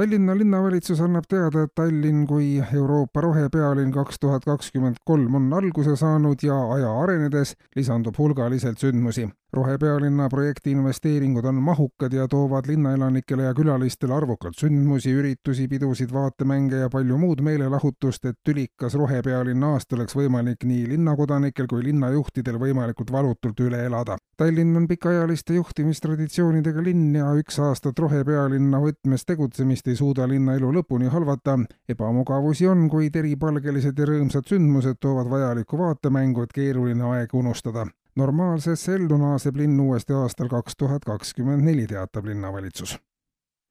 Tallinna linnavalitsus annab teada, et Tallinn kui Euroopa rohepealinn kaks tuhat kakskümmend kolm on alguse saanud ja aja arenedes lisandub hulgaliselt sündmusi rohepealinna projekti investeeringud on mahukad ja toovad linnaelanikele ja külalistele arvukalt sündmusi, üritusi, pidusid, vaatemänge ja palju muud meelelahutust, et tülikas rohepealinna aasta oleks võimalik nii linnakodanikel kui linnajuhtidel võimalikult valutult üle elada. Tallinn on pikaajaliste juhtimistraditsioonidega linn ja üks aastat rohepealinna võtmes tegutsemist ei suuda linna elu lõpuni halvata. ebamugavusi on, kuid eripalgelised ja rõõmsad sündmused toovad vajalikku vaatemängu, et keeruline aeg unustada normaalsesse ellu naaseb linn uuesti aastal kaks tuhat kakskümmend neli, teatab linnavalitsus.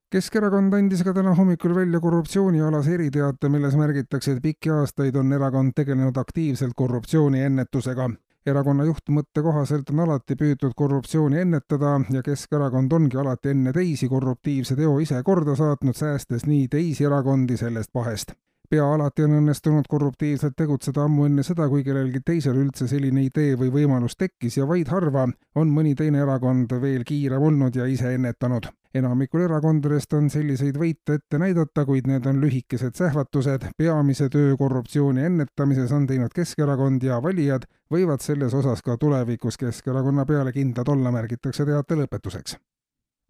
Keskerakond andis ka täna hommikul välja korruptsioonialase eriteate, milles märgitakse, et pikki aastaid on erakond tegelenud aktiivselt korruptsiooni ennetusega. erakonna juhtmõtte kohaselt on alati püütud korruptsiooni ennetada ja Keskerakond ongi alati enne teisi korruptiivse teo ise korda saatnud, säästes nii teisi erakondi sellest pahest pea alati on õnnestunud korruptiivselt tegutseda ammu enne seda, kui kellelgi teisel üldse selline idee või võimalus tekkis ja vaid harva on mõni teine erakond veel kiirem olnud ja ise ennetanud. enamikul erakondadest on selliseid võite ette näidata, kuid need on lühikesed sähvatused. peamise töö korruptsiooni ennetamises on teinud Keskerakond ja valijad võivad selles osas ka tulevikus Keskerakonna peale kindlad olla, märgitakse teate lõpetuseks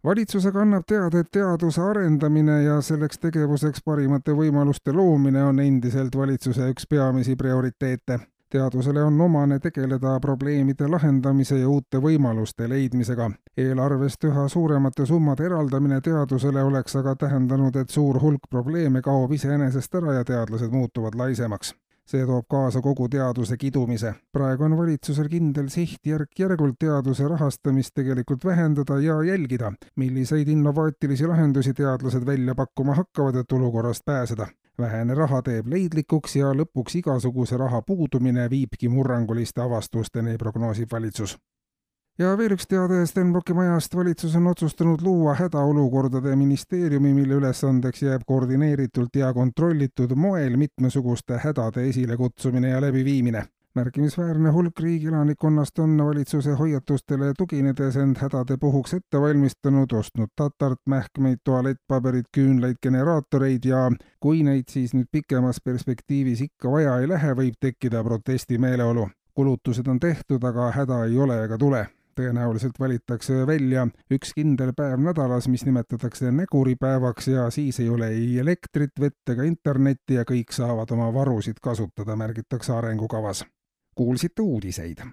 valitsusega annab teada, et teaduse arendamine ja selleks tegevuseks parimate võimaluste loomine on endiselt valitsuse üks peamisi prioriteete. teadusele on omane tegeleda probleemide lahendamise ja uute võimaluste leidmisega. eelarvest üha suuremate summade eraldamine teadusele oleks aga tähendanud, et suur hulk probleeme kaob iseenesest ära ja teadlased muutuvad laisemaks see toob kaasa kogu teaduse kidumise. praegu on valitsusel kindel siht järk-järgult teaduse rahastamist tegelikult vähendada ja jälgida, milliseid innovaatilisi lahendusi teadlased välja pakkuma hakkavad, et olukorrast pääseda. vähene raha teeb leidlikuks ja lõpuks igasuguse raha puudumine viibki murranguliste avastusteni, prognoosib valitsus ja veel üks teade Stenbocki majast, valitsus on otsustanud luua hädaolukordade ministeeriumi, mille ülesandeks jääb koordineeritult ja kontrollitud moel mitmesuguste hädade esilekutsumine ja läbiviimine. märkimisväärne hulk riigi elanikkonnast on valitsuse hoiatustele tuginedes end hädade puhuks ette valmistanud, ostnud tatart, mähkmeid, tualettpaberit, küünlaid, generaatoreid ja kui neid siis nüüd pikemas perspektiivis ikka vaja ei lähe, võib tekkida protestimeeleolu. kulutused on tehtud, aga häda ei ole ega tule tõenäoliselt valitakse välja üks kindel päev nädalas, mis nimetatakse näguripäevaks ja siis ei ole ei elektrit, vett ega internetti ja kõik saavad oma varusid kasutada, märgitakse arengukavas. kuulsite uudiseid